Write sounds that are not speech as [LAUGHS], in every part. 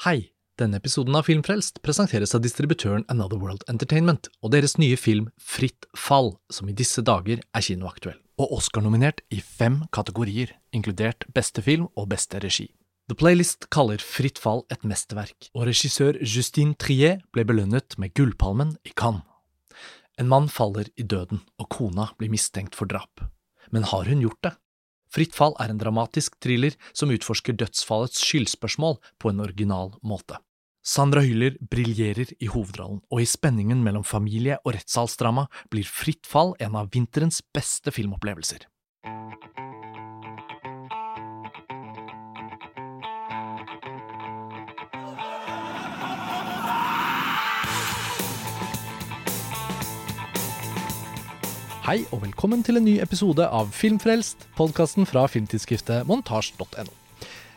Hei! Denne episoden av Filmfrelst presenteres av distributøren Another World Entertainment og deres nye film Fritt fall, som i disse dager er kinoaktuell, og Oscar-nominert i fem kategorier, inkludert beste film og beste regi. The Playlist kaller Fritt fall et mesterverk, og regissør Justine Trier ble belønnet med Gullpalmen i Cannes. En mann faller i døden, og kona blir mistenkt for drap. Men har hun gjort det? Fritt fall er en dramatisk thriller som utforsker dødsfallets skyldspørsmål på en original måte. Sandra Hyller briljerer i hovedrollen, og i spenningen mellom familie og rettssalsdrama blir Fritt fall en av vinterens beste filmopplevelser. Hei og velkommen til en ny episode av Filmfrelst, podkasten fra filmtidsskriftet montasj.no.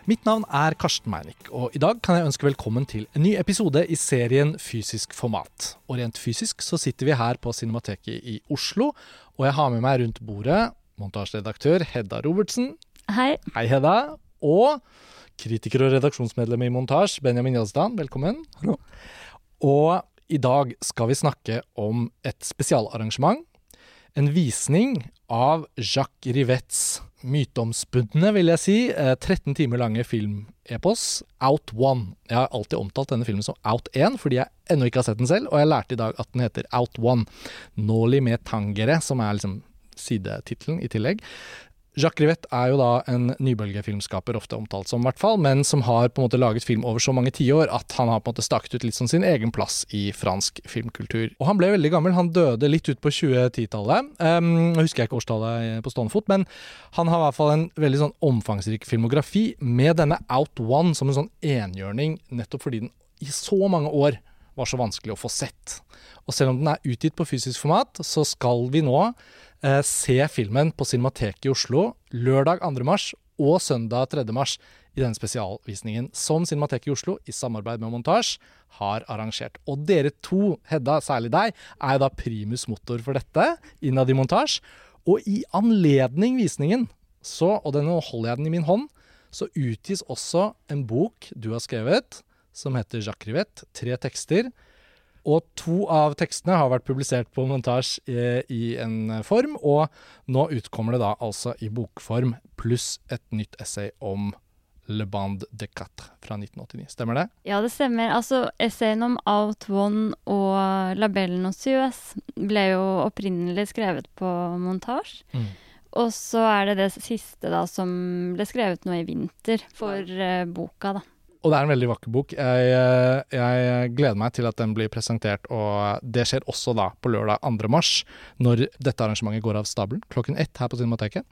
Mitt navn er Karsten Meinick, og i dag kan jeg ønske velkommen til en ny episode i serien Fysisk format. Og rent fysisk så sitter vi her på Cinemateket i Oslo, og jeg har med meg rundt bordet montasjeredaktør Hedda Robertsen. Hei. Hei, Hedda. Og kritiker og redaksjonsmedlem i Montasj, Benjamin Jazdan. Velkommen. Hallo. Og i dag skal vi snakke om et spesialarrangement en visning av Jacques Rivets myteomspunne, vil jeg si, 13 timer lange filmepos, Out One. Jeg har alltid omtalt denne filmen som Out 1, fordi jeg ennå ikke har sett den selv, og jeg lærte i dag at den heter Out One. Nåli med tangere, som er liksom sidetittelen i tillegg. Jacques Rivette er jo da en nybølgefilmskaper, ofte omtalt som, hvert fall, men som har på en måte laget film over så mange tiår at han har på en måte staket ut litt sånn sin egen plass i fransk filmkultur. Og han ble veldig gammel, han døde litt ut på 2010-tallet. Um, husker jeg ikke årstallet på stående fot, men han har i hvert fall en veldig sånn omfangsrik filmografi med denne Out One som en sånn enhjørning, nettopp fordi den i så mange år var så vanskelig å få sett. Og selv om den er utgitt på fysisk format, så skal vi nå eh, se filmen på Cinemateket i Oslo lørdag 2. mars og søndag 3. mars i denne spesialvisningen som Cinemateket i Oslo i samarbeid med Montasj har arrangert. Og dere to, Hedda, særlig deg, er da primus motor for dette innad i Montasj. Og i anledning visningen, så, og denne holder jeg den i min hånd, så utgis også en bok du har skrevet, som heter Jacques Rivette. Tre tekster. Og to av tekstene har vært publisert på montasje i, i, en form, og nå utkommer det da altså i bokform, pluss et nytt essay om Le Bande de Quatre fra 1989. Stemmer det? Ja, det stemmer. Altså, essayen om Out One og Labellen Belle Nocieuse ble jo opprinnelig skrevet på montasje. Mm. Og så er det det siste da som ble skrevet nå i vinter for uh, boka, da. Og det er en veldig vakker bok. Jeg, eh, jeg, gleder meg til at den blir presentert, og det skjer også da på lørdag 2. mars, når dette arrangementet går av stabelen klokken ett her på Cinemateket.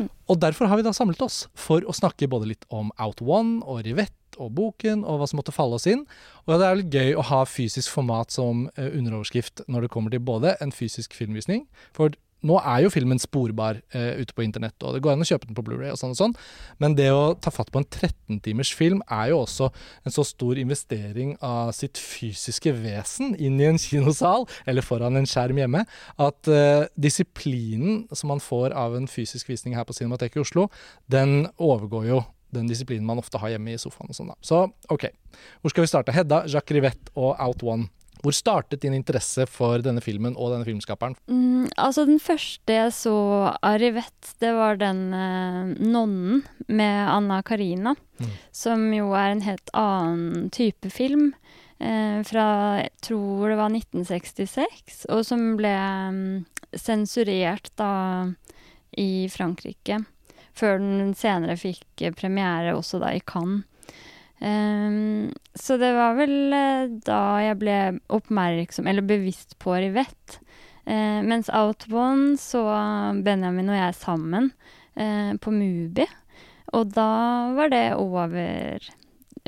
Mm. Og derfor har vi da samlet oss for å snakke både litt om Out One og Rivette og boken, og hva som måtte falle oss inn. Og det er litt gøy å ha fysisk format som eh, underoverskrift når det kommer til både en fysisk filmvisning, for nå er jo filmen sporbar eh, ute på internett, og det går an å kjøpe den på Blu-ray og sånn og sånn, men det å ta fatt på en 13-timers film er jo også en så stor investering av sitt fysiske vesen inn i en kinosal, eller foran en skjerm hjemme, at eh, disiplinen som man får av en fysisk visning her på Cinemateket i Oslo, den overgår jo den disiplinen man ofte har hjemme i sofaen og sånn, da. Så OK. Hvor skal vi starte? Hedda, Jacques Rivette og Out One. Hvor startet din interesse for denne filmen og denne filmskaperen? Mm, altså Den første jeg så av Rivette, det var den eh, 'Nonnen' med Anna Karina. Mm. Som jo er en helt annen type film. Eh, fra jeg tror det var 1966, og som ble um, sensurert da i Frankrike. Før den senere fikk premiere også da i Cannes. Um, så det var vel uh, da jeg ble oppmerksom, eller bevisst på Rivett. Uh, mens Outbound så Benjamin og jeg sammen uh, på Mubi. Og da var det over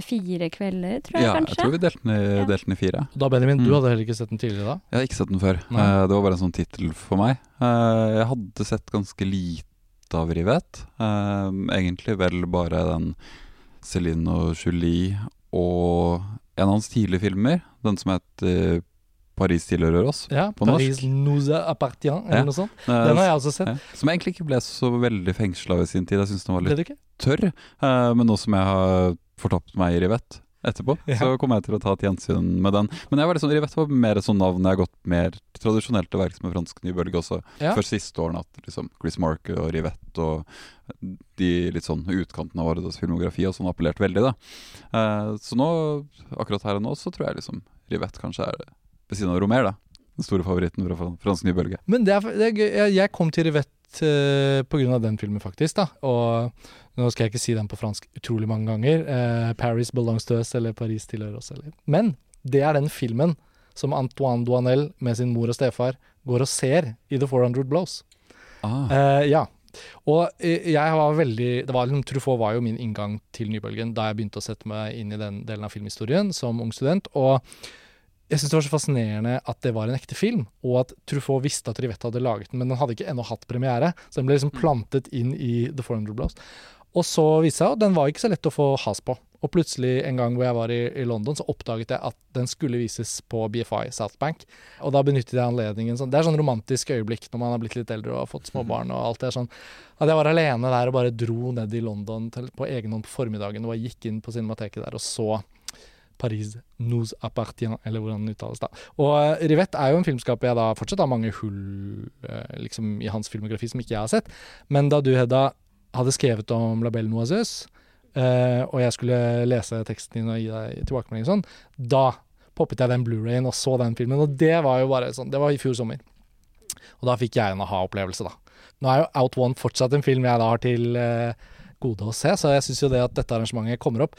fire kvelder, tror jeg ja, kanskje. Ja, jeg tror vi delte den i, ja. delte den i fire. Da, Benjamin, mm. du hadde heller ikke sett den tidligere da? Jeg har ikke sett den før. det var bare en sånn tittel for meg. jeg hadde sett ganske lite av Rivette. egentlig vel bare den Céline og Julie og en av hans tidlige filmer, den som het uh, Paris tilhører oss. Ja, på Paris norsk. nous appartient, eller ja. noe sånt. Den har jeg også sett. Ja. Som jeg egentlig ikke ble så veldig fengsla ved sin tid. Jeg syns den var litt tørr. Uh, men nå som jeg har fortapt meg i Rivette, etterpå. Ja. Så kommer jeg til å ta et gjensyn med den. Men jeg var liksom, Rivette var mer sånn navn jeg har gått mer tradisjonelt til verks med fransk nybølge også. Ja. Før siste årene at liksom Chris Marker og Rivette og de litt sånn utkantene av årets filmografi og sånn appellerte veldig, da. Eh, så nå, akkurat her og nå, så tror jeg liksom Rivette kanskje er ved siden av Romer, da. Den store favoritten fra fransk nybølge. Men det er, det er gøy. Jeg, jeg kom til Rivette uh, pga. den filmen, faktisk. da Og nå skal jeg ikke si den på fransk utrolig mange ganger. eh, 'Paris belongs to us', eller 'Paris tilhører oss'. Eller. Men det er den filmen som Antoine Duanel med sin mor og stefar går og ser i The 400 Blows. Ah, Eh, ja. Og eh, jeg var veldig det var, liksom, Truffaut var jo min inngang til nybølgen da jeg begynte å sette meg inn i den delen av filmhistorien som ung student. Og jeg syns det var så fascinerende at det var en ekte film, og at Truffaut visste at Rivette hadde laget den, men den hadde ikke ennå hatt premiere. Så den ble liksom plantet inn i The 400 Blows. Og så viste seg at den var ikke så lett å få has på. Og plutselig en gang hvor jeg var i, i London, så oppdaget jeg at den skulle vises på BFI South Bank. Og da benyttet jeg anledningen sånn Det er sånn romantisk øyeblikk når man har blitt litt eldre og har fått små barn og alt det er sånn. At jeg var alene der og bare dro ned i London til, på egen hånd på formiddagen og jeg gikk inn på cinemateket der og så Paris nous appartient, eller hvordan den uttales da. Og eh, Rivette er jo en filmskaper jeg da fortsatt har mange hull eh, liksom i hans filmografi som ikke jeg har sett. Men da du, Hedda, hadde skrevet om La Belle Noiseuse, uh, og jeg skulle lese teksten din og gi deg tilbakemelding sånn, da poppet jeg den Blu-rayen og så den filmen, og det var jo bare sånn Det var i fjor sommer. Og da fikk jeg en aha-opplevelse, da. Nå er jo Out One fortsatt en film jeg da har til uh, gode å se, så jeg syns jo det at dette arrangementet kommer opp,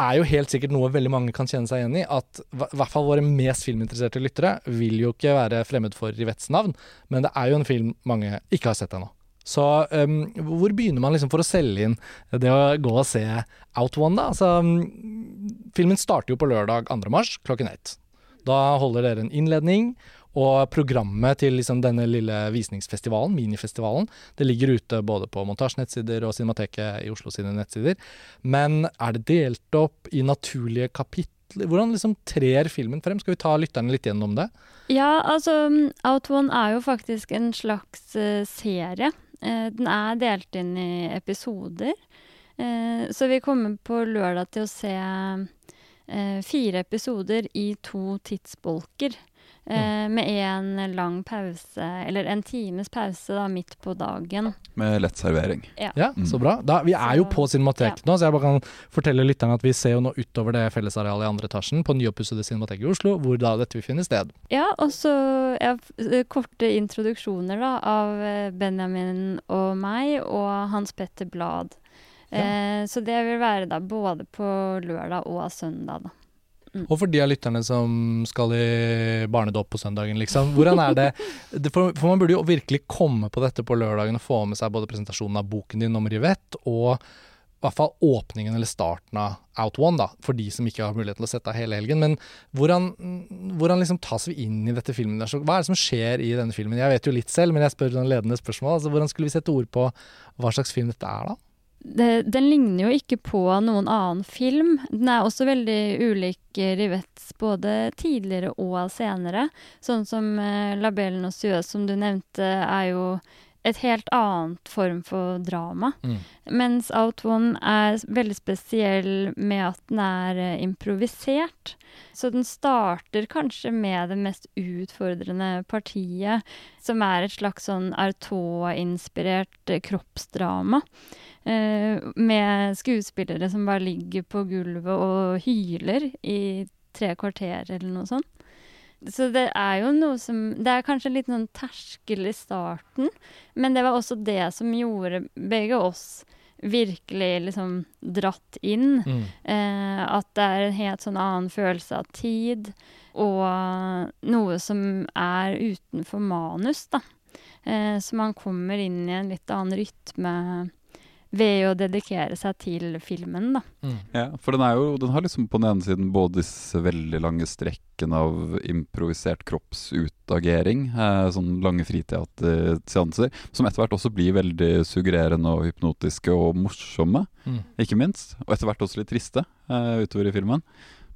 er jo helt sikkert noe veldig mange kan kjenne seg igjen i. At i hvert fall våre mest filminteresserte lyttere vil jo ikke være fremmed for Rivettes navn, men det er jo en film mange ikke har sett ennå. Så um, hvor begynner man liksom for å selge inn det å gå og se Out One, da? Altså, um, filmen starter jo på lørdag 2. mars klokken ett. Da holder dere en innledning, og programmet til liksom denne lille visningsfestivalen, minifestivalen, det ligger ute både på Montasj nettsider og Cinemateket i Oslo sine nettsider. Men er det delt opp i naturlige kapitler? Hvordan liksom trer filmen frem? Skal vi ta lytterne litt gjennom det? Ja, altså Out One er jo faktisk en slags eh, serie. Eh, den er delt inn i episoder. Eh, så vi kommer på lørdag til å se fire episoder i to tidsbolker. Eh, Med en lang pause, eller en times pause da, midt på dagen. med lett servering. Ja, så bra. Da, vi er jo på Cinemateket nå, så jeg bare kan fortelle lytterne at vi ser jo nå utover det fellesarealet i andre etasjen på nyoppussede Cinemateket i Oslo, hvor da dette vil finne sted. Ja, og så ja, eh, korte introduksjoner da, av eh, Benjamin og meg og Hans Petter Blad. Eh, så det vil være da både på lørdag og søndag, da. Og for de av lytterne som skal i barnedåp på søndagen, liksom. Hvordan er det, [LAUGHS] det for, for man burde jo virkelig komme på dette på lørdagen og få med seg både presentasjonen av boken din om Rivette, og i hvert fall åpningen eller starten av Out One, da, for de som ikke har mulighet til å sette av hele helgen. Men hvordan, hvordan liksom tas vi inn i dette filmen? der? Så Hva er det som skjer i denne filmen? Jeg vet jo litt selv, men jeg spør noen ledende spørsmål. Altså, hvordan skulle vi sette ord på hva slags film dette er, da? Det, den ligner jo ikke på noen annen film. Den er også veldig ulik Rivets både tidligere og senere. Sånn som eh, 'Labellen og Suez', som du nevnte, er jo et helt annet form for drama. Mm. Mens Out One er veldig spesiell med at den er eh, improvisert. Så den starter kanskje med det mest utfordrende partiet, som er et slags sånn Artaud-inspirert eh, kroppsdrama. Eh, med skuespillere som bare ligger på gulvet og hyler i tre kvarter eller noe sånt. Så det er jo noe som Det er kanskje en liten sånn terskel i starten, men det var også det som gjorde begge oss virkelig liksom dratt inn. Mm. Eh, at det er en helt sånn annen følelse av tid, og noe som er utenfor manus, da. Eh, så man kommer inn i en litt annen rytme ved å dedikere seg til filmen, da. Mm. Ja, for den, er jo, den har liksom på den ene siden både disse veldig lange strekkene av improvisert kroppsutagering, eh, sånn lange friteaterseanser, som etter hvert også blir veldig suggererende og hypnotiske og morsomme, Mm. ikke minst. Og etter hvert også litt triste eh, utover i filmen,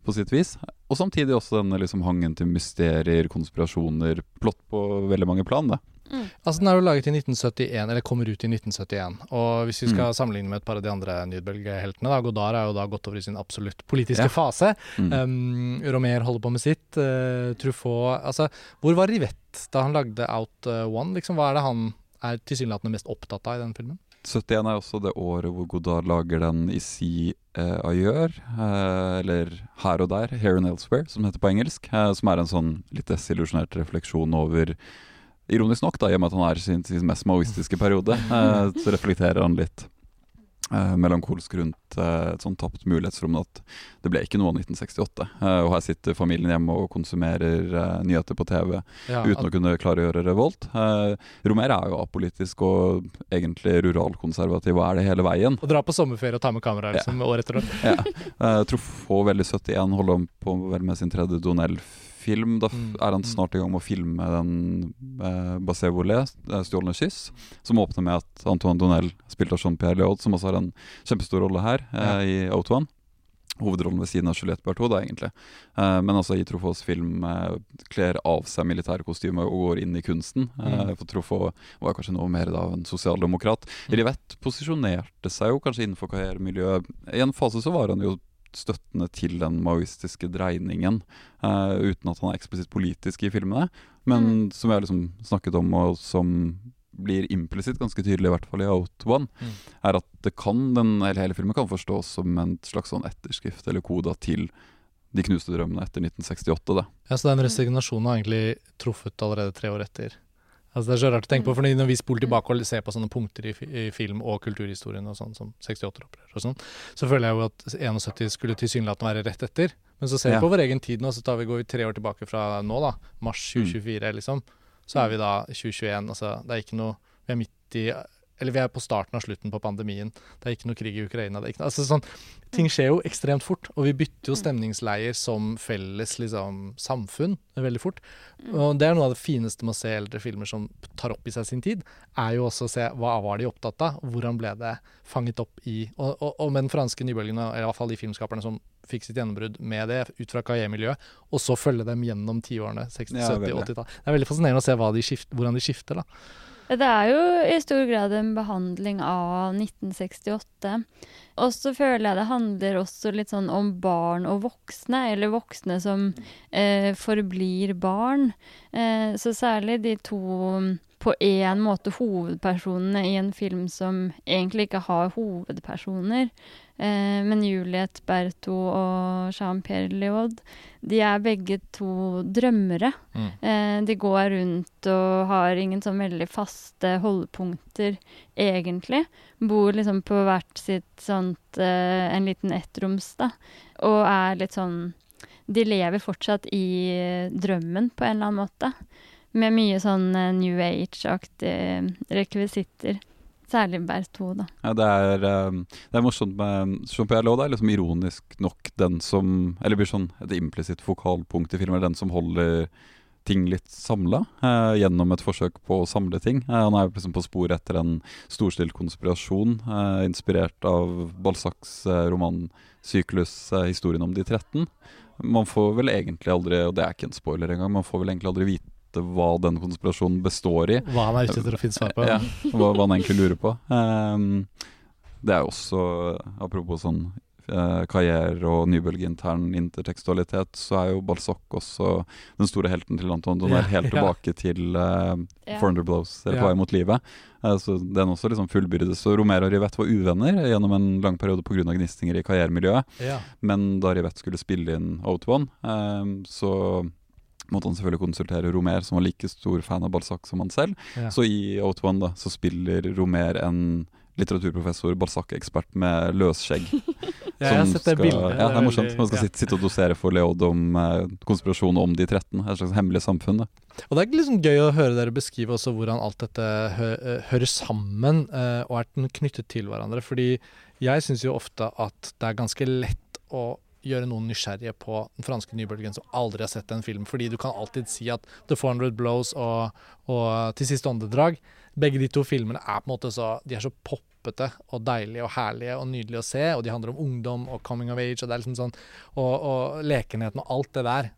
på sitt vis. Og samtidig også denne liksom hangen til mysterier, konspirasjoner, plott på veldig mange plan. Da. Mm. Altså Den er jo laget i 1971, eller kommer ut i 1971. Og hvis vi skal Mm. sammenligne med et par av de andre Nydbølgeheltene da, Godard er jo da gått over i sin absolutt politiske Ja. fase. Mm. Um, Romer holder på med sitt. Uh, Truffaut Altså, hvor var Rivette da han lagde Out uh, One? Liksom, hva er det han er tilsynelatende mest opptatt av i den filmen? 71 er også det året hvor Godard lager den i si eh, ailleurs, eh, eller Her og der, Here and Elsewhere, som det heter på engelsk. Eh, som er en sånn litt desillusjonert refleksjon over Ironisk nok, da, i og med at han er i sin, sin mest maoistiske periode, [LAUGHS] eh, så reflekterer han litt eh, melankolsk rundt eh, et sånn tapt mulighetsrom at det ble ikke noe av 1968. Eh, og her sitter familien hjemme og konsumerer eh, nyheter på TV Ja, uten å kunne klare å gjøre revolt. Eh, Romer er jo apolitisk og egentlig ruralkonservativ og er det hele veien. Og dra på sommerferie og ta med kamera Ja. liksom, år etter år. Ja. Eh, Truffaut veldig i 71 holder om på vel med sin tredje Donell-film. Da Mm, er han mm. snart i gang med å filme den eh, Basé Volé, eh, 'Stjålne kyss', som åpner med at Antoine Donell, spilt av Jean-Pierre Leod, som også har en kjempestor rolle her eh, i Auto Hovedrollen ved siden av Juliette Berthaud, egentlig. Eh, men altså i Truffauts film eh, kler av seg militære kostymer og går inn i kunsten. Eh, Mm. for Truffaut var kanskje noe mer av en sosialdemokrat. Rivette posisjonerte seg jo kanskje innenfor karrieremiljøet. I en fase så var han jo støttende til den maoistiske dreiningen, uh, uten at han er eksplisitt politisk i filmene. Men som jeg har liksom snakket om, og som blir implisitt ganske tydelig, i hvert fall i Out One, Mm. er at det kan, den, eller hele filmen kan forstås som en slags sånn etterskrift eller koda til de knuste drømmene etter 1968. Da. Ja, Så den resignasjonen har egentlig truffet allerede tre år etter. Altså Det er så rart å tenke på, Mm. for når vi spoler tilbake og ser på sånne punkter i, i film- og kulturhistorien, og sånn som 68-opprør og sånn, så føler jeg jo at 71 skulle tilsynelatende være rett etter. Men så ser vi Ja. på vår egen tid nå, så tar vi, går vi tre år tilbake fra nå, da. Mars Mm. 2024, liksom. Så er vi da 2021. Altså, det er ikke noe Vi er midt i Eller vi er på starten av slutten på pandemien. Det er ikke noe krig i Ukraina. Det ikke, altså sånn, ting skjer jo ekstremt fort, og vi bytter jo stemningsleier som felles liksom, samfunn veldig fort. Og det er noe av det fineste med å se eldre filmer som tar opp i seg sin tid, er jo også å se hva var de opptatt av, hvordan ble det fanget opp i Og, og, og med den franske nybølgen, eller i hvert fall de filmskaperne som fikk sitt gjennombrudd med det, ut fra karrieremiljøet, og så følge dem gjennom tiårene, 60-, 70-, 80-tall. Det er veldig fascinerende å se de skift, hvordan de skifter, da. Det er jo i stor grad en behandling av 1968. Og så føler jeg det handler også litt sånn om barn og voksne, eller voksne som eh, forblir barn. Eh, så særlig de to på en måte hovedpersonene i en film som egentlig ikke har hovedpersoner. Eh, men Juliette Berto og Jean-Pierre Léaud, de er begge to drømmere. Mm. Eh, de går rundt og har ingen sånn veldig faste holdepunkter, egentlig. Bor liksom på hvert sitt sånt eh, En liten ettroms, da. Og er litt sånn De lever fortsatt i eh, drømmen, på en eller annen måte. Med mye sånn eh, New Age-aktige rekvisitter. Særlig Berthaud, da. Ja, det, er, eh, det er morsomt med Jean-Pierre Laud er liksom ironisk nok den som Eller blir sånn et implisitt fokalpunkt i filmen, den som holder ting litt samla eh, gjennom et forsøk på å samle ting. Eh, han er liksom på sporet etter en storstilt konspirasjon, eh, inspirert av Balzacs roman romansyklus eh, 'Historien om de 13'. Man får vel egentlig aldri, og det er ikke en spoiler engang, man får vel egentlig aldri vite hva den konspirasjonen består i. Hva han er ute etter å finne svar på. Ja, hva, hva han egentlig lurer på. Um, det er også, apropos sånn uh, karriere og nybølgeintern intertekstualitet, så er jo Balzac også den store helten til Anton Donner, Ja, helt ja. tilbake til uh, Ja. 400 Blows, eller Ja. På vei mot livet. Eh, så den også liksom fullbyrdes. Så Romero og Rivette var uvenner gjennom en lang periode pga. gnistinger i karrieremiljøet. Ja. Men da Rivette skulle spille inn Out One, ehm, så måtte han selvfølgelig konsultere Romer, som var like stor fan av Balzac som han selv. Ja. Så i Out One da, så spiller Romer en litteraturprofessor, Balzac-ekspert med løsskjegg. [LAUGHS] Ja, jeg har sett det skal- bildet. Ja, det er morsomt. Man skal ja. sitte, sitte og dosere for Leod om eh, konspirasjon om de 13. Et slags hemmelig samfunn. Da. Og det er liksom gøy å høre dere beskrive også hvordan alt dette hø eh, hører sammen eh, og er knyttet til hverandre. Fordi jeg syns jo ofte at det er ganske lett å gjøre noen nysgjerrige på den franske nybølgen som aldri har sett en film. Fordi du kan alltid si at The 400 Blows og, og Til siste åndedrag Begge de to filmene er på en måte så De er så poppete og deilige og herlige og nydelige å se. Og de handler om ungdom og coming of age og det er liksom sånn Og, og lekenheten og alt det der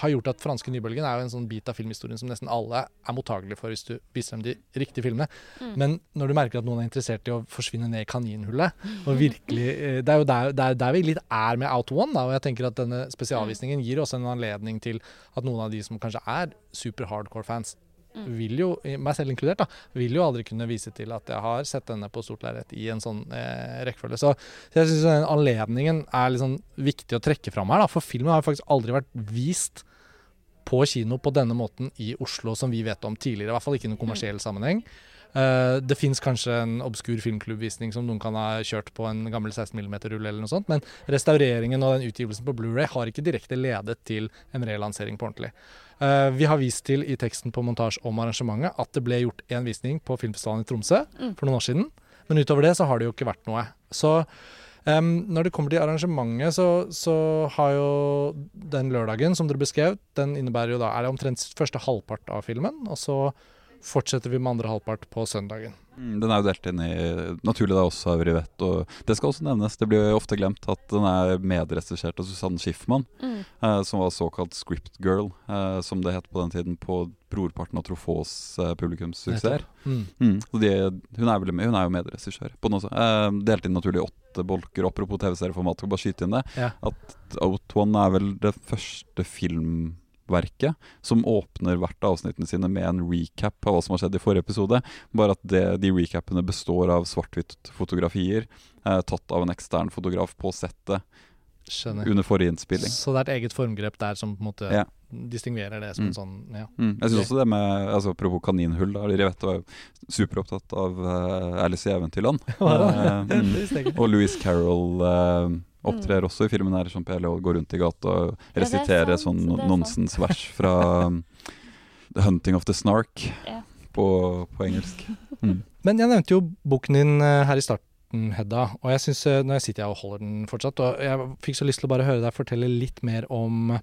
har gjort at franske nybølgen er jo en sånn bit av filmhistorien som nesten alle er mottagelige for hvis du viser dem de riktige filmene. Mm. Men når du merker at noen er interessert i å forsvinne ned i kaninhullet og virkelig, eh, Det er jo der, der, der vi litt er med Out One. Da, og jeg tenker at denne spesialvisningen gir også en anledning til at noen av de som kanskje er super hardcore fans. Vil jo, meg selv inkludert, da, vil jo aldri kunne vise til at jeg har sett denne på stort lerret i en sånn eh, rekkefølge. Så, så jeg syns den anledningen er sånn viktig å trekke fram her, da, for filmen har faktisk aldri vært vist på kino på denne måten i Oslo som vi vet om tidligere. I hvert fall ikke i noen kommersiell sammenheng. Eh, det fins kanskje en obskur filmklubbvisning som noen kan ha kjørt på en gammel 16 mm-rulle, eller noe sånt, men restaureringen og den utgivelsen på Blu-ray har ikke direkte ledet til en relansering på ordentlig. Eh, vi har vist til i teksten på montasje om arrangementet at det ble gjort én visning på filmfestivalen i Tromsø Mm. for noen år siden, men utover det så har det jo ikke vært noe. Så Um, når det kommer til arrangementet, så, så har jo den lørdagen som dere beskrev, den innebærer jo da er det omtrent første halvpart av filmen, og så fortsetter vi med andre halvpart på søndagen. Mm, Den er jo delt inn i naturlig da også av Rivette. Og det skal også nevnes, det blir jo ofte glemt at den er medregissert av Susanne Schiffmann, Mm. eh, som var såkalt script girl, eh, som det het på den tiden, på brorparten av Trofås eh, publikumssuksesser. Mm. Mm. hun, er vel, med- hun er jo medregissør på den også. Eh, delt inn naturlig åtte bolker, apropos TV-serieformat, skal bare skyte inn det. Ja. At Out One er vel det første filmverket som åpner hvert av avsnittene sine med en recap av hva som har skjedd i forrige episode. Bare at det, de recapene består av svart-hvitt-fotografier eh, tatt av en ekstern fotograf på settet Skjønner. under forrige innspilling. Så det er et eget formgrep der som på en måte Ja. distinguerer det som Mm. en sånn ja. Mm. Jeg syns også det med altså, Apropos kaninhull, da. Rivette var jo superopptatt av uh, Alice i Eventyrland. [LAUGHS] Eh, mm. Og Louis Carroll eh, opptrer også i filmen her. Jean-Pierre Léaud går rundt i gata og er resiterer sant, sånn er nonsensvers fra um, The Hunting of the Snark [LAUGHS] Ja. på, på engelsk. Mm. [LAUGHS] Men jeg nevnte jo boken din eh, her i starten, Hedda. Og jeg synes, eh, Nå sitter jeg og holder den fortsatt, og jeg fikk så lyst til å bare høre deg fortelle litt mer om,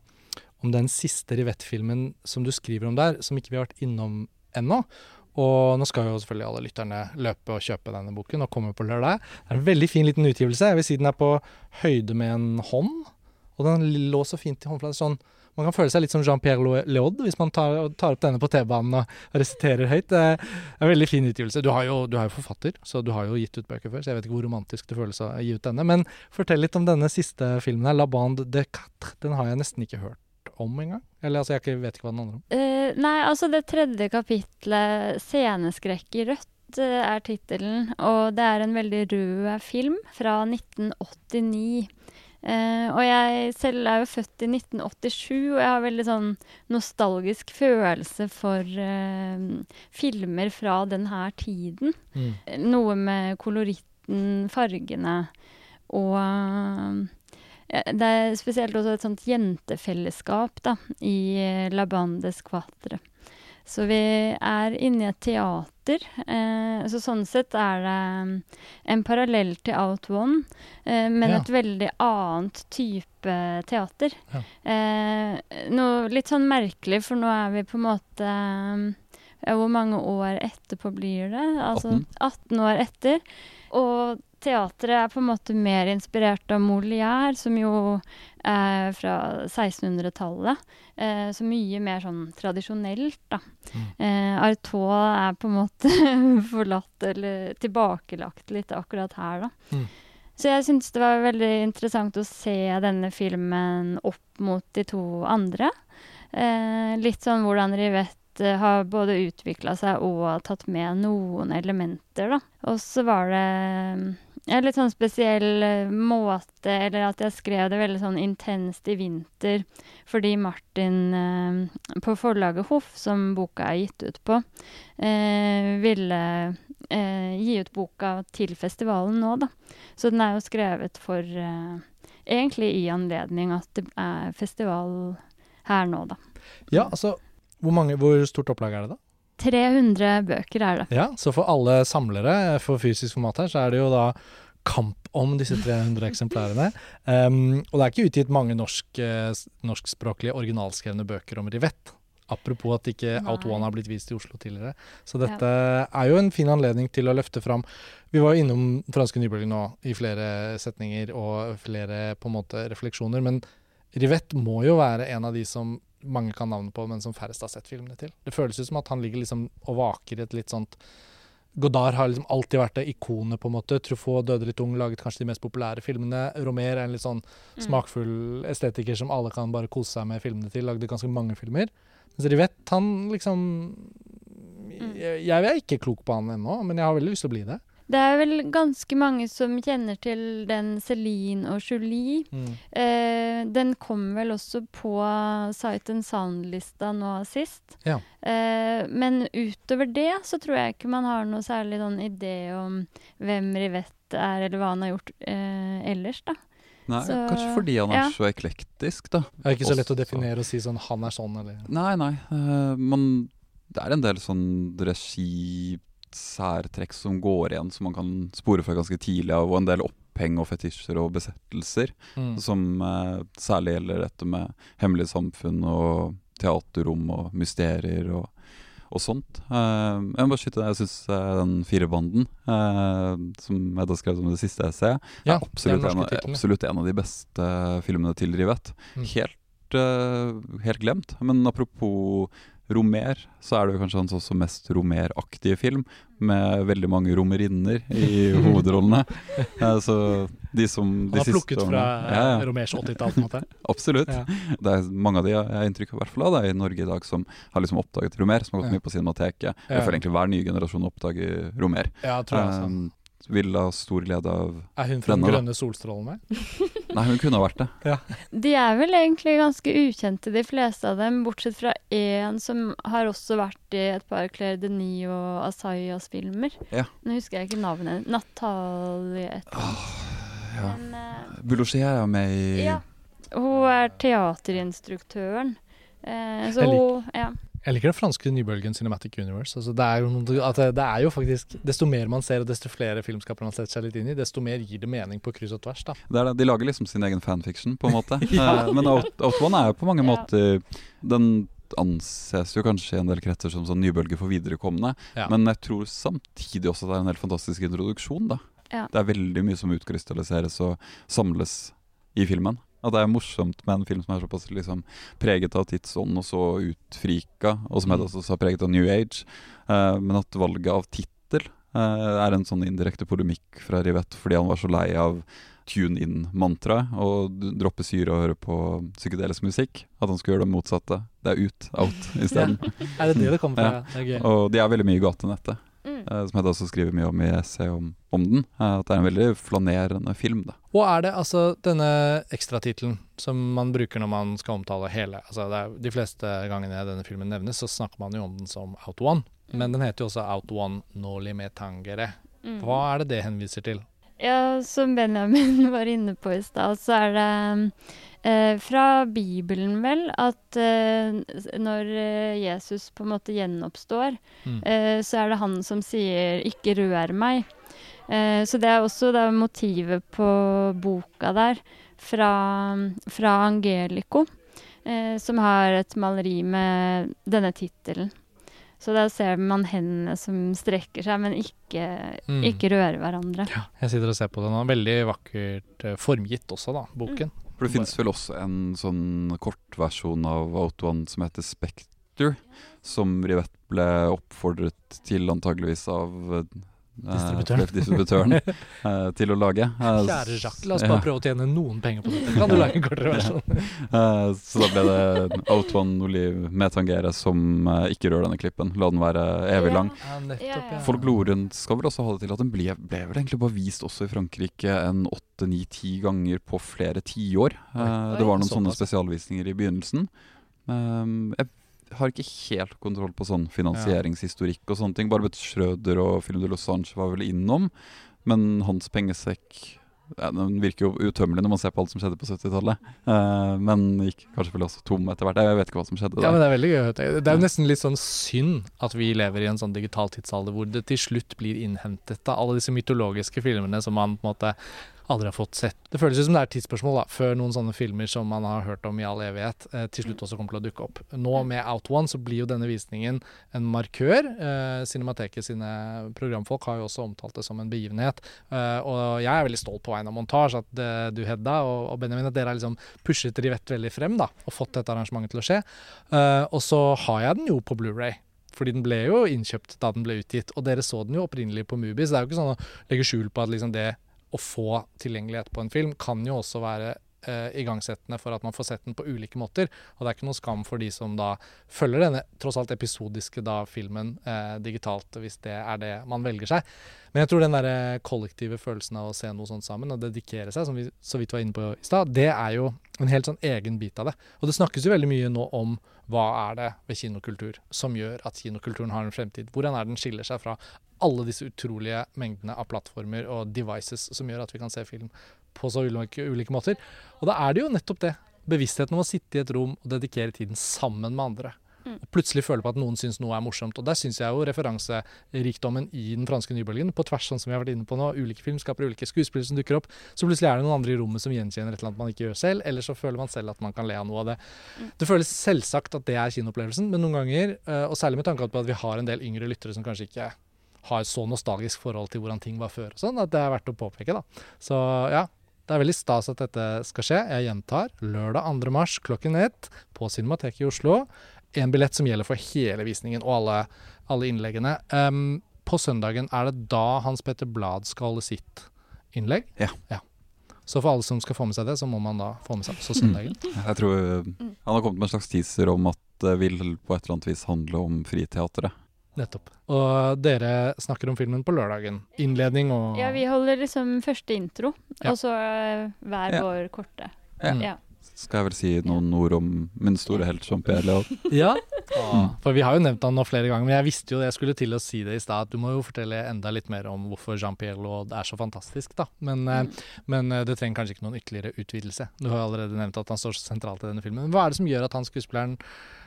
om den siste Rivett-filmen som du skriver om der, som ikke vi har vært innom ennå. Og nå skal jo selvfølgelig alle lytterne løpe og kjøpe denne boken, og komme på lørdag. Det er en veldig fin liten utgivelse. Jeg vil si den er på høyde med en hånd. Og den lå så fint i håndflaten. Sånn, man kan føle seg litt som Jean-Pierre Leod hvis man tar, tar opp denne på T-banen og resiterer høyt. Det er en veldig fin utgivelse. Du, har jo, du er jo forfatter, så du har jo gitt ut bøker før, så jeg vet ikke hvor romantisk det føles å gi ut denne. Men fortell litt om denne siste filmen her, 'La Bande de Quatre'. Den har jeg nesten ikke hørt om engang. Eller altså, jeg ikke- vet ikke hva den handler om. Uh, nei, altså det tredje kapitlet, 'Sceneskrekk i rødt', eh, er tittelen. Og det er en veldig rød film fra 1989. Uh, og jeg selv er jo født i 1987, og jeg har veldig sånn nostalgisk følelse for uh, filmer fra den her tiden. Mm. Noe med koloritten, fargene og eh, Det er spesielt også et sånt jentefellesskap da, i eh, La Bande Squatre. Så vi er inne i et teater. Eh, så sånn sett er det mm, en parallell til Out One, eh, men Ja. et veldig annet type teater. Ja. Eh, noe litt sånn merkelig, for nå er vi på en måte mm, Hvor mange år etterpå blir det? Altså 18. 18 år etter. Og teatret er på en måte mer inspirert av Molière, som jo er fra 1600-tallet. Eh, så mye mer sånn tradisjonelt, da. Mm. Eh, Artaud er på en måte [LAUGHS] forlatt eller tilbakelagt litt akkurat her, da. Mm. Så jeg syns det var veldig interessant å se denne filmen opp mot de to andre. Eh, litt sånn hvordan Rivette har både utvikla seg og tatt med noen elementer, da. Og så var det ja, litt sånn spesiell eh, måte, eller at jeg skrev det veldig sånn intenst i vinter, fordi Martin eh, på forlaget Hoff, som boka er gitt ut på, eh, ville eh, gi ut boka til festivalen nå, da. Så den er jo skrevet for eh, Egentlig i anledning at det er festival her nå, da. Ja, altså hvor, mange, hvor stort opplag er det, da? 300 bøker er det. Ja, Så for alle samlere for fysisk format her, så er det jo da kamp om disse 300 eksemplarene. Um, og det er ikke utgitt mange norsk, eh, norskspråklige originalskrevne bøker om rivett. Apropos at ikke Nei. Out One har blitt vist i Oslo tidligere. Så dette er jo en fin anledning til å løfte fram Vi var jo innom franske nybølger nå i flere setninger og flere på en måte refleksjoner, men Rivette må jo være en av de som mange kan navnet på, men som færrest har sett filmene til. Det føles ut som at han ligger liksom og vaker i et litt sånt Godard har liksom alltid vært det ikonet, på en måte. Truffaut døde litt ung, laget kanskje de mest populære filmene. Romer er en litt sånn Mm. smakfull estetiker som alle kan bare kose seg med filmene til. Lagde ganske mange filmer. Mens Rivett, han liksom Mm. jeg, jeg er ikke klok på han ennå, men jeg har veldig lyst til å bli det. Det er vel ganske mange som kjenner til den Celine og Julie. Eh, den kom vel også på Sight and Sound-lista nå sist. Ja. Eh, men utover det så tror jeg ikke man har noe særlig sånn idé om hvem Rivette er, eller hva han har gjort eh, ellers, da. Nei, Så- kanskje fordi han er ja. så eklektisk, da. Det er ikke så lett å definere og si sånn 'han er sånn', eller Nei, nei. eh, man, det er en del sånn regi-særtrekk som går igjen, som man kan spore fra ganske tidlig av, og en del oppheng og fetisjer og besettelser. mm. Som eh, særlig gjelder dette med hemmelige samfunn og teaterrom og mysterier og, og sånt. Eh, jeg må bare skyte Jeg syns den firebanden, uh, som da skrev som det siste essayet, Ja, er absolutt, en, absolutt en av de beste filmene til Rivette. Mm. Helt, eh, helt glemt. Men apropos Romer, så er det jo kanskje hans også mest Romer-aktige film, med veldig mange romerinner i [LAUGHS] hovedrollene. Eh, så de som de Han har siste plukket fra ja, ja. Romers 80-tall, på en måte. [LAUGHS] Absolutt. Ja. Det er mange av de jeg har inntrykk av i det er i Norge i dag som har liksom oppdaget Romer, som har gått Ja. mye på Cinemateket. Ja. Jeg føler egentlig hver nye generasjon oppdager Romer. Ja, tror jeg også. Um, vil ha stor glede av Er hun fra den denne, grønne solstrålene? [LAUGHS] Nei, hun kunne ha vært det. De er vel egentlig ganske ukjente, de fleste av dem, bortsett fra én som har også vært i et par Claire Denis og Asayas-filmer. Ja. Nå husker jeg ikke navnet. Natalie et eller annet. Ja. Men, eh, er med i ja. Hun er teaterinstruktøren. Eh, så hun Ja. Jeg liker den franske nybølgen Cinematic Universe. Altså, det, er jo, at det, det er jo faktisk Desto mer man ser, og desto flere filmskapere man setter seg litt inn i, desto mer gir det mening på kryss og tvers. da. Det er det. De lager liksom sin egen fanfiction, på en måte. [LAUGHS] Ja. Eh, Men Out, er jo på mange måter Den anses jo kanskje i en del kretser som sånn nybølge for viderekomne, Ja. men jeg tror samtidig også det er en helt fantastisk introduksjon, da. Ja. Det er veldig mye som utkrystalliseres og samles i filmen. At det er morsomt med en film som er såpass liksom preget av tidsånd og så utfrika, og som Mm. Hedda også sa preget av New Age. uh, men at valget av tittel uh, er en sånn indirekte polemikk fra Rivette fordi han var så lei av tune-in-mantraet og droppe syre og høre på psykedelisk musikk. At han skulle gjøre det motsatte. Det er ut, out [LAUGHS] isteden. Er det det det kommer fra? Ja. Det. Og de er veldig mye i gatenettet, Mm. som jeg da også skriver mye om i essay om, om den. eh, at det er en veldig flanerende film. da. Og er det altså denne ekstratittelen som man bruker når man skal omtale hele altså det er, De fleste gangene denne filmen nevnes, så snakker man jo om den som Out One. Men den heter jo også Out One Noli Me Tangere. Mm. Hva er det det henviser til? Ja, som Benjamin [LAUGHS] var inne på i stad, så er det eh, fra Bibelen vel at eh, når eh, Jesus på en måte gjenoppstår, Mm. eh, så er det han som sier 'ikke rør meg'. Eh, så det er også da motivet på boka der, fra, fra Angelico, eh, som har et maleri med denne tittelen. Så da ser man hendene som strekker seg, men ikke, Mm. ikke rører hverandre. Ja, jeg sitter og ser på den. Veldig vakkert eh, formgitt også, da, boken. For det finnes vel også en sånn kortversjon av Out One som heter Spectre, som Rivette ble oppfordret til antageligvis av eh, Distributøren. distributøren [LAUGHS] eh, til å lage. Eh, Kjære Jacques, la oss ja. bare prøve å tjene noen penger på dette. [LAUGHS] Kan du lage en kortere versjon? [LAUGHS] Eh, så da ble det Out One Olive med Tangere som eh, ikke rør denne klippen. La den være evig lang. Ja, nettopp, Ja. Folkloren skal vel også ha det til at den ble, ble vel egentlig bare vist også i Frankrike en åtte, ni, ti ganger på flere tiår. Eh, det var noen sånne spesialvisninger i begynnelsen. Um, jeg har ikke helt kontroll på sånn finansieringshistorikk og sånne ting. Barbet Schrøder og Film de Losange var vel innom, men hans pengesekk ja, Den virker jo utømmelig når man ser på alt som skjedde på 70-tallet. Uh, men gikk kanskje vel også tom etter hvert. Jeg vet ikke hva som skjedde Ja, der. men Det er veldig gøy. Det er jo nesten litt sånn synd at vi lever i en sånn digital tidsalder hvor det til slutt blir innhentet av alle disse mytologiske filmene som man på en måte aldri har fått sett. Det føles som det er et tidsspørsmål da, før noen sånne filmer som man har hørt om i all evighet, eh, til slutt også kommer til å dukke opp. Nå med Out One så blir jo denne visningen en markør. Eh, Cinemateket sine programfolk har jo også omtalt det som en begivenhet. Eh, og jeg er veldig stolt på vegne av montasje at det, du, Hedda, og, og, Benjamin, at dere har liksom pushet Rivett veldig frem da, og fått dette arrangementet til å skje. Eh, og så har jeg den jo på Blu-ray fordi den ble jo innkjøpt da den ble utgitt, og dere så den jo opprinnelig på Mubi, så det er jo ikke sånn å legge skjul på at liksom det å få tilgjengelighet på en film kan jo også være eh, igangsettende for at man får sett den på ulike måter. Og det er ikke noe skam for de som da følger denne tross alt episodiske da filmen eh, digitalt, hvis det er det man velger seg. Men jeg tror den der kollektive følelsen av å se noe sånt sammen og dedikere seg, som vi så vidt var inne på i stad, det er jo en helt sånn egen bit av det. Og det snakkes jo veldig mye nå om hva er det ved kinokultur som gjør at kinokulturen har en fremtid? Hvordan er den skiller seg fra alle disse utrolige mengdene av plattformer og devices som gjør at vi kan se film på så ulike, ulike måter? Og da er det jo nettopp det. Bevisstheten om å sitte i et rom og dedikere tiden sammen med andre. Mm. Og plutselig føle på at noen syns noe er morsomt. Og der syns jeg jo referanserikdommen i den franske nybølgen, på tvers sånn som vi har vært inne på nå, ulike filmskapere, ulike skuespillere som dukker opp, så plutselig er det noen andre i rommet som gjenkjenner et eller annet man ikke gjør selv, eller så føler man selv at man kan le av noe av det. Mm. Det føles selvsagt at det er kinoopplevelsen, men noen ganger, eh, og særlig med tanke på at vi har en del yngre lyttere som kanskje ikke har så nostalgisk forhold til hvordan ting var før, og sånn, at det er verdt å påpeke. da. Så ja, det er veldig stas at dette skal skje. Jeg gjentar lørdag 2. mars klokken ett på Cinemateket i Oslo en billett som gjelder for hele visningen og alle, alle innleggene. Um, på søndagen, er det da Hans Petter Blad skal holde sitt innlegg? Ja. ja. Så for alle som skal få med seg det, så må man da få med seg også søndagen. Mm. Jeg tror Han har kommet med en slags teaser om at det vil på et eller annet vis handle om friteatret. Nettopp. Og dere snakker om filmen på lørdagen. Innledning og Ja, vi holder liksom første intro, ja. og så uh, hver ja. vår korte. Ja. ja skal jeg vel si noen ord om min store helt Jean-Pierre Leon? Ja, mm. for vi har jo nevnt han nå flere ganger, men jeg visste jo det jeg skulle til å si det i stad. Du må jo fortelle enda litt mer om hvorfor Jean-Pierre Léaud er så fantastisk, da. Men, eh, mm. men, eh, det trenger kanskje ikke noen ytterligere utvidelse. Du har jo allerede nevnt at han står så sentralt i denne filmen. Hva er det som gjør at han skuespilleren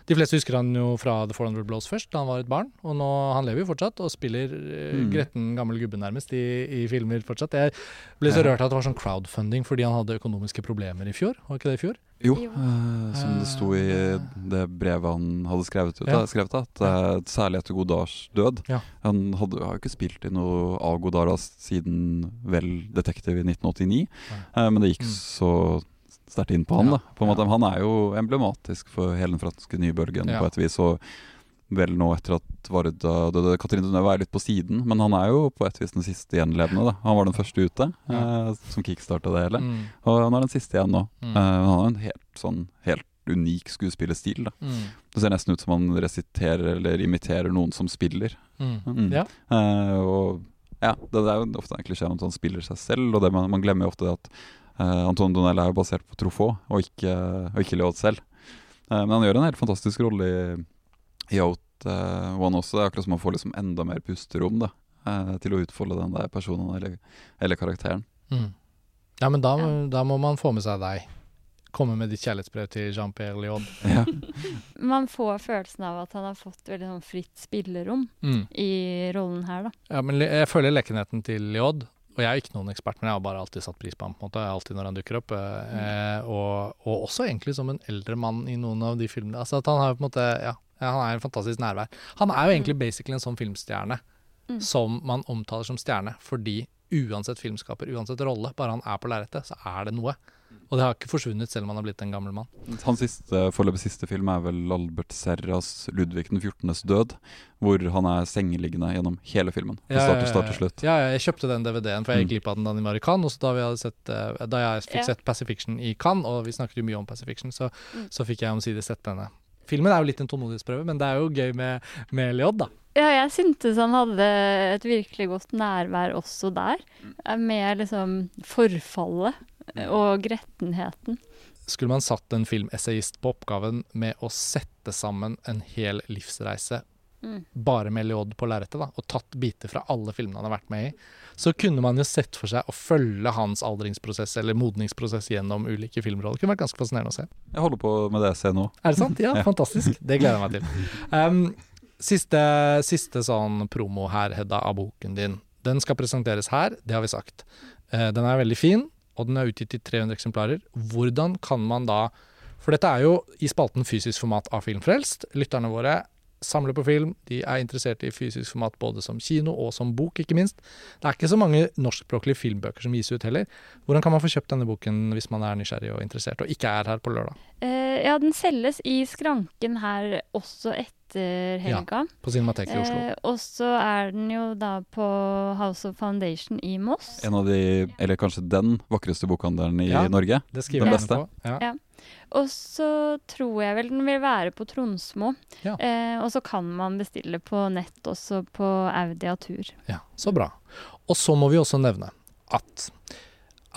de fleste husker han jo fra The 400 Blows først, da han var et barn. Og nå, han lever jo fortsatt og spiller uh, mm. gretten gammel gubbe nærmest i, i, filmer fortsatt. Jeg ble så rørt av at det var sånn crowdfunding fordi han hadde økonomiske problemer i fjor. Var ikke det i fjor? Jo, uh, som det sto i det brevet han hadde skrevet ut, ja. skrevet, at uh, særlig etter Godars død. Ja. Han hadde, har jo ikke spilt i noe av Godara siden vel Detektiv i 1989, men det gikk mm. så sterkt inn på han. da på en måte, Han er jo emblematisk for hele den franske nybølgen på et vis. Og vel nå etter at Varda døde. Katrine Dunøve er litt på siden, men han er jo på et vis den siste gjenlevende. da Han var den første ute eh, som kickstarta det hele. Mm. Og han er den siste igjen nå. Mm. Eh, han har en helt sånn helt unik skuespillerstil. da mm. Det ser nesten ut som han resiterer eller imiterer noen som spiller. Mm. Mm. Ja. Eh, og ja, det, det, er jo ofte en klisjé at han spiller seg selv, og det, man, man glemmer jo ofte det at Uh, Anton Donell er jo basert på Truffaut, og ikke, og ikke Leod selv. Uh, men han gjør en helt fantastisk rolle i, i Out uh, One også. Det er akkurat som han får liksom enda mer pusterom da, til å utfolde den der personen eller, eller karakteren. Mm. Ja, men da, da, må man få med seg deg. Komme med ditt kjærlighetsbrev til Jean-Pierre Liod. [LAUGHS] Ja. man får følelsen av at han har fått veldig sånn fritt spillerom mm. i rollen her, da. Ja, men jeg føler lekenheten til Liod og jeg er ikke noen ekspert, men jeg har bare alltid satt pris på ham. på en måte, alltid når han dukker opp. Eh, mm. og, og, også egentlig som en eldre mann i noen av de filmene. Altså at Han har på en måte, ja, han er en fantastisk nærvær. Han er jo egentlig basically en sånn filmstjerne mm. som man omtaler som stjerne, fordi uansett filmskaper, uansett rolle, bare han er på lerretet, så er det noe. Og det har ikke forsvunnet selv om han har blitt en gammel mann. Hans siste, foreløpig siste film er vel Albert Serras 'Ludvig den 14.s død', hvor han er sengeliggende gjennom hele filmen. Fra start og start til slutt. Ja, jeg kjøpte den DVD-en, for jeg gikk glipp av den da den var i Cannes. Og da, sett, eh, da jeg fikk sett Pacifiction i Cannes, og vi snakket jo mye om Pacifiction, så, mm. så fikk jeg omsider sett denne. Filmen er jo litt en tålmodighetsprøve, men det er jo gøy med, med Leod, da. Ja, jeg syntes han hadde et virkelig godt nærvær også der. Mm. Med liksom forfallet og grettenheten. Skulle man satt en filmessayist på oppgaven med å sette sammen en hel livsreise mm. bare med Leod på lerretet, og tatt biter fra alle filmene han har vært med i, så kunne man jo sett for seg å følge hans aldringsprosess eller modningsprosess gjennom ulike filmroller. Det kunne vært ganske fascinerende å se. Jeg holder på med det jeg ser nå. Er det sant? Ja, [LAUGHS] fantastisk. Det gleder jeg meg til. Um, siste, siste sånn promo her, Hedda, av boken din. Den skal presenteres her, det har vi sagt. Uh, den er veldig fin. Og den er utgitt i 300 eksemplarer. Hvordan kan man da For dette er jo i spalten fysisk format av Filmfrelst. Lytterne våre samler på film. De er interessert i fysisk format både som kino og som bok, ikke minst. Det er ikke så mange norskspråklige filmbøker som gis ut heller. Hvordan kan man få kjøpt denne boken hvis man er nysgjerrig og interessert, og ikke er her på lørdag? Eh, ja, den selges i skranken her også etter helga. Ja, På Cinemateket i Oslo. Eh, og så er den jo da på House of Foundation i Moss. En av de, eller kanskje den vakreste bokhandelen i Ja. Norge. Det skriver Den beste. på. Ja. Ja. Og så tror jeg vel den vil være på Tronsmo. Ja. Eh, og så kan man bestille på nett også på Audia Tur. Ja, så bra. Og så må vi også nevne at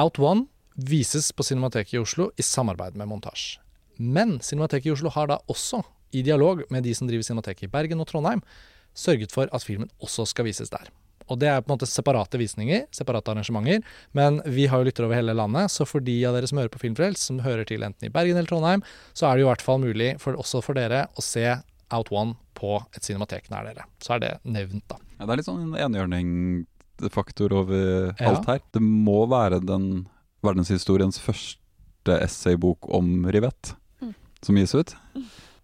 Out One vises på Cinemateket i Oslo i samarbeid med Montasj. Men Cinemateket i Oslo har da også, i dialog med de som driver Cinemateket i Bergen og Trondheim, sørget for at filmen også skal vises der. Og det er på en måte separate visninger, separate arrangementer, men vi har jo lyttere over hele landet, så for de av dere som hører på Filmfrelst, som hører til enten i Bergen eller Trondheim, så er det jo i hvert fall mulig for, også for dere å se Out One på et cinematek nær dere. Så er det nevnt, da. Ja, det er litt sånn enhjørningfaktor over Ja. alt her. Det må være den verdenshistoriens første essaybok om rivett Mm. som gis ut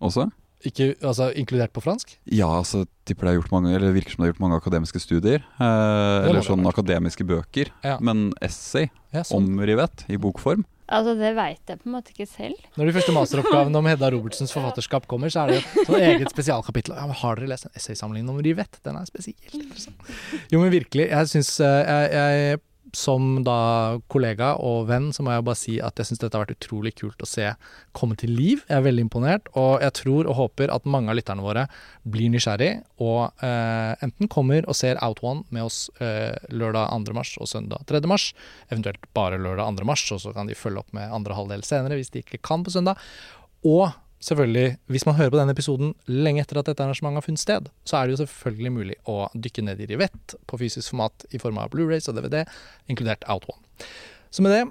også. Ikke, altså, inkludert på fransk? Ja, altså tipper det er gjort mange Eller det virker som det er gjort mange akademiske studier. Eh, eller sånn akademiske bøker. Ja. Men essay Ja, sånn. om rivett i bokform Altså, det veit jeg på en måte ikke selv. Når de første masteroppgavene om Hedda Robertsens [LAUGHS] forfatterskap kommer, så er det jo sånn eget spesialkapittel. Ja, men har dere lest en essaysamling om rivet? Den er spesielt interessant. Jo, men virkelig. Jeg syns jeg, jeg som da kollega og venn, så må jeg bare si at jeg syns dette har vært utrolig kult å se komme til liv. Jeg er veldig imponert, og jeg tror og håper at mange av lytterne våre blir nysgjerrig og eh, enten kommer og ser Out One med oss eh, lørdag 2. mars og søndag 3. mars, eventuelt bare lørdag 2. mars, og så kan de følge opp med andre halvdel senere hvis de ikke kan på søndag. Og selvfølgelig, hvis man hører på denne episoden lenge etter at dette arrangementet har funnet sted, så er det jo selvfølgelig mulig å dykke ned i Rivett på fysisk format i form av Blu-rays og DVD, inkludert Out One. Så med det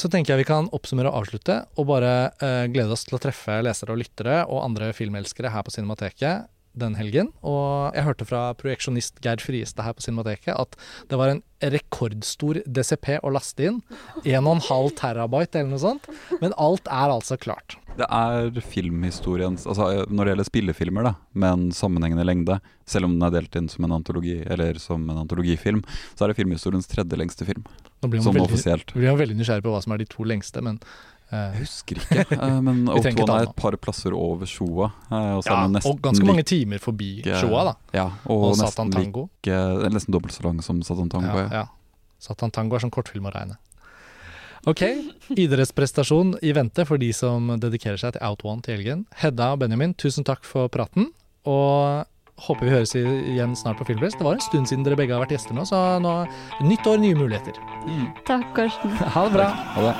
så tenker jeg vi kan oppsummere og avslutte, og bare eh, glede oss til å treffe lesere og lyttere og andre filmelskere her på Cinemateket den helgen. Og jeg hørte fra projeksjonist Geir Friestad her på Cinemateket at det var en rekordstor DCP å laste inn. 1,5 terabyte eller noe sånt. Men alt er altså klart. Det er filmhistoriens Altså når det gjelder spillefilmer, da, med en sammenhengende lengde, selv om den er delt inn som en antologi, eller som en antologifilm, så er det filmhistoriens tredje lengste film. Nå blir man, veldig, blir man veldig nysgjerrig på hva som er de to lengste, men Jeg husker ikke, [LAUGHS] eh, men Vi trenger ikke Outvon ta er et par plasser over Shoa. eh, Og Ja, og ganske mange timer forbi Shoa, da. Ja, og, Og Satan Tango. like eh, Nesten dobbelt så lang som Satan Tango. Ja, Ja, ja. Satan Tango er som kortfilm å regne. Ok, idrettsprestasjon i vente for de som dedikerer seg til Out One til helgen. Hedda og Benjamin, tusen takk for praten. Og håper vi høres igjen snart på Filmfest. Det var en stund siden dere begge har vært gjester nå, så nå nytt år, nye muligheter. Mm. Takk, Karsten. Ha det bra. Ha det.